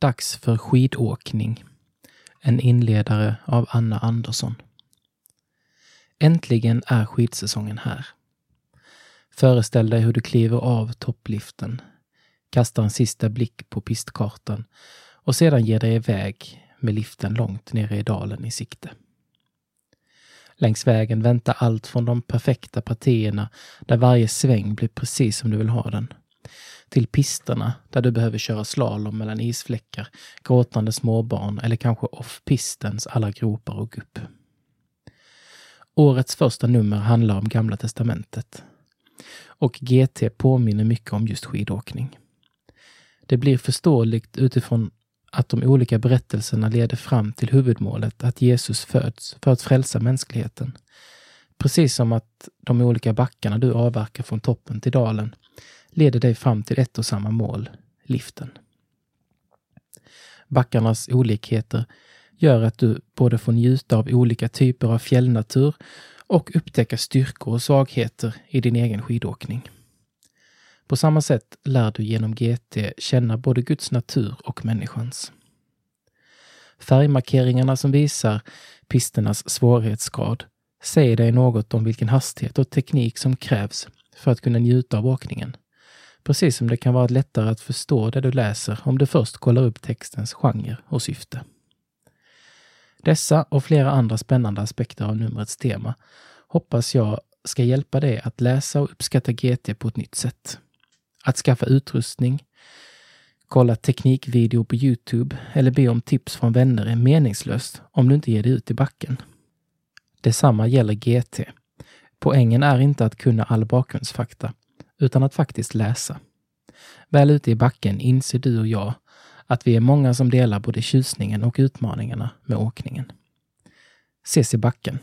Dags för skidåkning. En inledare av Anna Andersson. Äntligen är skidsäsongen här. Föreställ dig hur du kliver av toppliften, kastar en sista blick på pistkartan och sedan ger dig iväg med liften långt nere i dalen i sikte. Längs vägen väntar allt från de perfekta partierna där varje sväng blir precis som du vill ha den, till pisterna där du behöver köra slalom mellan isfläckar, gråtande småbarn eller kanske off-pistens alla gropar och gupp. Årets första nummer handlar om Gamla Testamentet. Och GT påminner mycket om just skidåkning. Det blir förståeligt utifrån att de olika berättelserna leder fram till huvudmålet att Jesus föds för att frälsa mänskligheten. Precis som att de olika backarna du avverkar från toppen till dalen leder dig fram till ett och samma mål, liften. Backarnas olikheter gör att du både får njuta av olika typer av fjällnatur och upptäcka styrkor och svagheter i din egen skidåkning. På samma sätt lär du genom GT känna både Guds natur och människans. Färgmarkeringarna som visar pisternas svårighetsgrad säger dig något om vilken hastighet och teknik som krävs för att kunna njuta av åkningen. Precis som det kan vara lättare att förstå det du läser om du först kollar upp textens genre och syfte. Dessa och flera andra spännande aspekter av numrets tema hoppas jag ska hjälpa dig att läsa och uppskatta GT på ett nytt sätt. Att skaffa utrustning, kolla teknikvideo på Youtube eller be om tips från vänner är meningslöst om du inte ger dig ut i backen. Detsamma gäller GT. Poängen är inte att kunna all bakgrundsfakta, utan att faktiskt läsa. Väl ute i backen inser du och jag att vi är många som delar både tjusningen och utmaningarna med åkningen. Ses i backen!